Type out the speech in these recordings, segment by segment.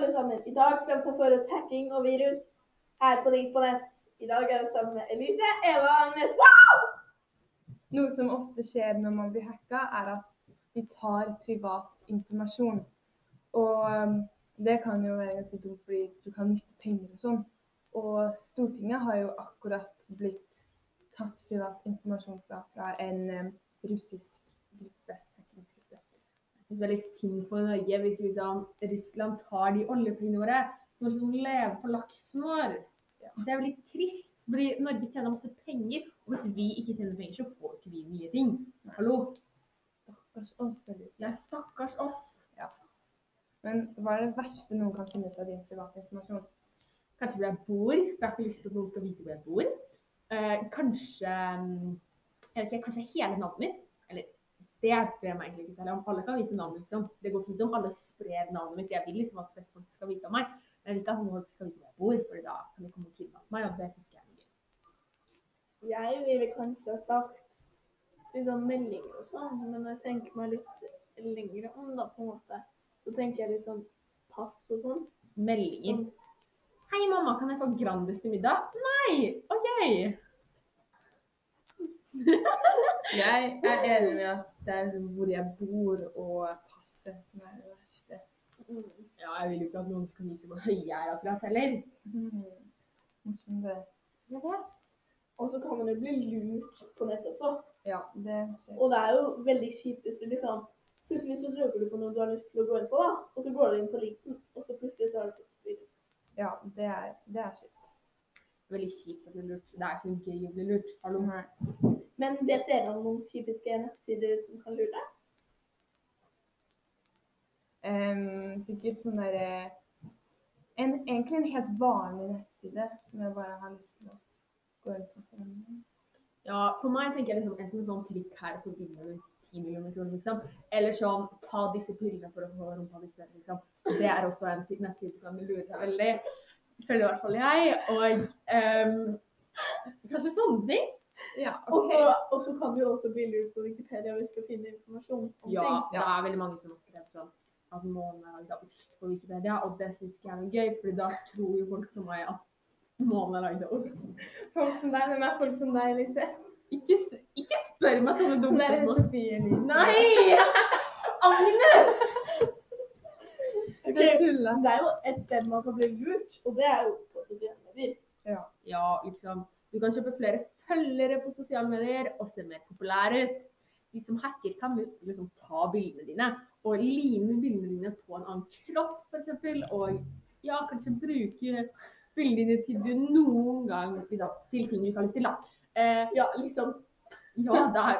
alle sammen. I dag skal vi ta for oss hacking og virus her på Liv på nett. I dag er vi sammen med Elise, Eva og Agnes. Wow! Noe som ofte skjer når man blir hacka, er at de tar privat informasjon. Og um, det kan jo være ganske dumt, fordi du kan miste penger og sånn. Og Stortinget har jo akkurat blitt tatt privat informasjon fra, fra en um, russisk gruppe. Veldig synd for Norge hvis liksom Russland tar de oljepengene våre. Så må vi leve på laksen vår. Det er veldig trist, fordi Norge tjener masse penger. Og hvis vi ikke tjener penger, så får ikke vi nye ting. Hallo? Stakkars oss. Ja, stakkars oss. Men hva er det verste noen kan finne ut av din private informasjon? Kanskje hvor jeg bor, for jeg har ikke lyst til at noen skal vite hvor jeg bor. Eh, kanskje mm, jeg vet ikke, kanskje hele navnet mitt. Eller det bryr jeg meg egentlig ikke særlig om. Alle kan vite navnet, liksom. Det går fint om alle sprer navnet mitt. Jeg vil liksom at flest folk skal vite om meg. Men jeg vil ikke at noen skal vite hvor jeg bor, for da kan de komme og kidnappe meg, og det syns jeg er gøy. Jeg ville kanskje ha sagt liksom meldinger og sånn, men når jeg tenker meg litt lengre om, da, på en måte, så tenker jeg litt sånn pass og sånn. Meldinger. Hei, mamma, kan jeg få Grandis til middag? Nei! OK! Jeg er enig med at det er liksom hvor jeg bor og passet som er det verste. Ja, jeg vil jo ikke at noen skal vite hvor høy jeg er akkurat heller. Mm. Det. Jeg vet. Og så kan man jo bli lurt på nett også. Ja, det skjer. Og det er jo veldig kjipt hvis du liksom Plutselig så søker du på noe du har lyst til å gå inn på, da, og så går du inn på linken, og så plutselig så har du fått. Ja, det er, det er kjipt. Veldig kjipt å bli lurt. Det er ikke gøy å bli lurt. Hallo. Nei. Men vet dere om noen typiske nettsider som kan lure deg? Em, sikkert sånn derre en, Egentlig en helt vanlig nettside som jeg bare har lyst til å gå inn på. Ja, for meg tenker jeg liksom enten sånn trikk her, så vinner du 10 millioner kroner, liksom. Eller sånn ta disse pillene for å få rumpa di større, liksom. Det er også en nettside som kan lure deg veldig. Føler i hvert fall jeg. Og um, kanskje sånne ting. Ja, så- Og så kan du også bli lurt på Wikipedia hvis du finner informasjon om Ja, ting. det er veldig mange som har skrevet sånn at månen er lagd av ost på Wikipedia, og det syns ikke jeg er gøy, for da tror jo folk som meg at månen er lagd av ost. Folk som deg, hvem er folk som deg, Elise? Ikke, ikke spør meg sånne Sånn dumme det spørsmål. Sofie Elise. Nei! Agnes! Det Jeg tulla. Det er jo et sted man kan bli lurt, og det er jo på sosiale medier. Ja, liksom. Du kan kjøpe flere følgere på sosiale medier og se mer populær ut. De som hacker, kan liksom ta bildene dine og lime bildene dine på en annen kropp, f.eks. Og ja, kanskje bruke bildene dine til du noen gang til ting du ikke har lyst til, da. Eh, Ja, liksom. ja, det er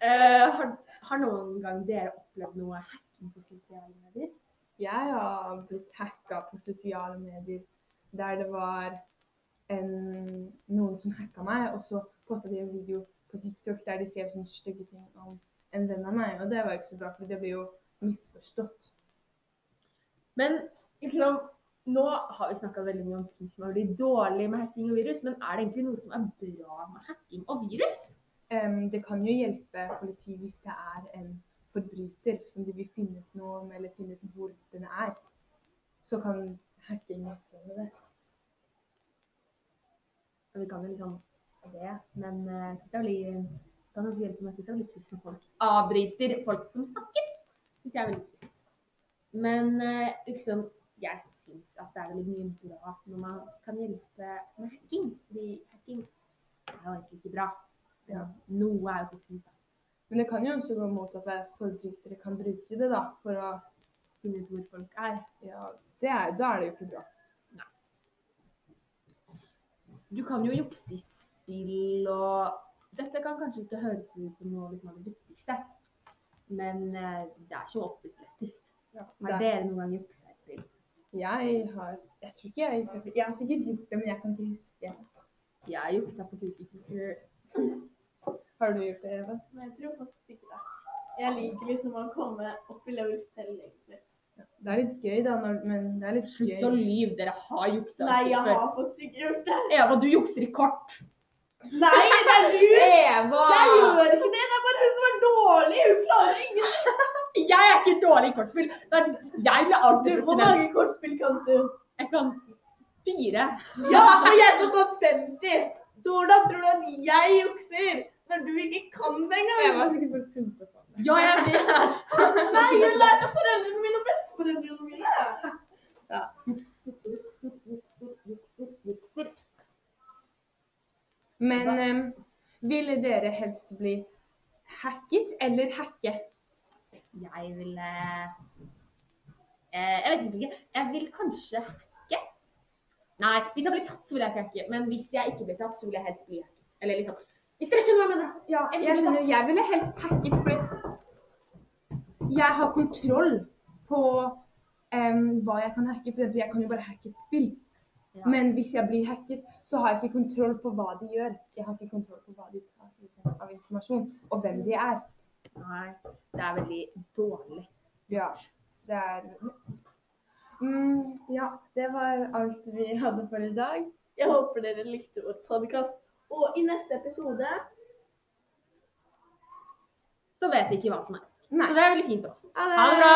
eh, har, har noen gang dere opplevd noe hacking på sosiale medier? Jeg har blitt hacka på sosiale medier der det var en, noen som hacka meg, og så posta de en video på TikTok der de skrev sånne stygge ting om en venn av meg, og det var ikke så bra, for det blir jo misforstått. Men liksom, nå har vi snakka veldig mye om ting som har blitt dårlig med hacking og virus, men er det egentlig noe som er bra med hacking og virus? Um, det kan jo hjelpe politiet hvis det er en forbryter som de vil finne ut noe om, eller finne ut hvor den er. Så kan hacking hjelpe med det. Vi kan jo liksom det, men eh, jeg synes det kan også hjelpe meg, å er trist når folk avbryter folk som snakker. Det synes jeg er veldig trist. Men eh, liksom, jeg syns at det er veldig mye bra når man kan hjelpe med hacking. Fordi hacking er jo egentlig ikke bra. Ja. Noe er jo positivt. Men det kan jo også gå mot at forbrytere kan bruke det da, for å Finne ut hvor folk er. Ja, det er, da er det jo ikke bra. Du kan jo jukse i spill og Dette kan kanskje ikke høres ut som noe liksom, av det viktigste, men eh, det er ikke oftest lettest. Ja, Har dere noen gang juksa i spill? Jeg har Jeg tror ikke jeg har juksa. Jeg har sikkert gjort det, men jeg kan ikke huske. Jeg juksa på Cookie Har du gjort det, Eva? Nei, jeg tror faktisk ikke det. Jeg liker liksom å komme opp i level selv, egentlig. Det er litt gøy, da, når, men det er litt Slutt å gøy. lyve, dere har juksa. Nei, jeg har faktisk ikke gjort det. Eva, du jukser i kort. Nei, det er du! Eva! Jeg gjør ikke det! Det er bare hun som er dårlig! Hun klarer ingenting! Jeg er ikke dårlig i kortspill. Det er- Jeg blir alltid hvor mange kortspill kan du? Jeg kan fire. Ja, og jeg har fått 50! Så hvordan tror du at jeg jukser når du ikke kan det engang. Eva har sikkert funnet opp det. Ja, jeg vet. Nei, hun lærte foreldrene mine og besteforeldrene Ja. Men um, ville dere helst bli hacket eller hacke? Jeg vil eh, eh, Jeg vet ikke. Jeg vil kanskje hacke. Nei, hvis jeg blir tatt, så vil jeg ikke hacke. Men hvis jeg ikke blir tatt, så vil jeg helst bli hacket. Eller liksom Hvis dere skjønner hva jeg mener. Ja, Jeg jeg skjønner. Jeg ville helst hacket fordi jeg har kontroll på um, hva jeg kan hacke. For jeg kan jo bare hacke et spill. Ja. Men hvis jeg blir hacket, så har jeg ikke kontroll på hva de gjør. Jeg har ikke kontroll på hva de tar liksom, av informasjon, og hvem de er. Nei, det er veldig dårlig. Ja, det er mm, Ja, det var alt vi hadde for i dag. Jeg håper dere likte vår podkast. Og i neste episode Så vet vi ikke hva som er. Nei. Så det er veldig fint for oss. Ha det bra!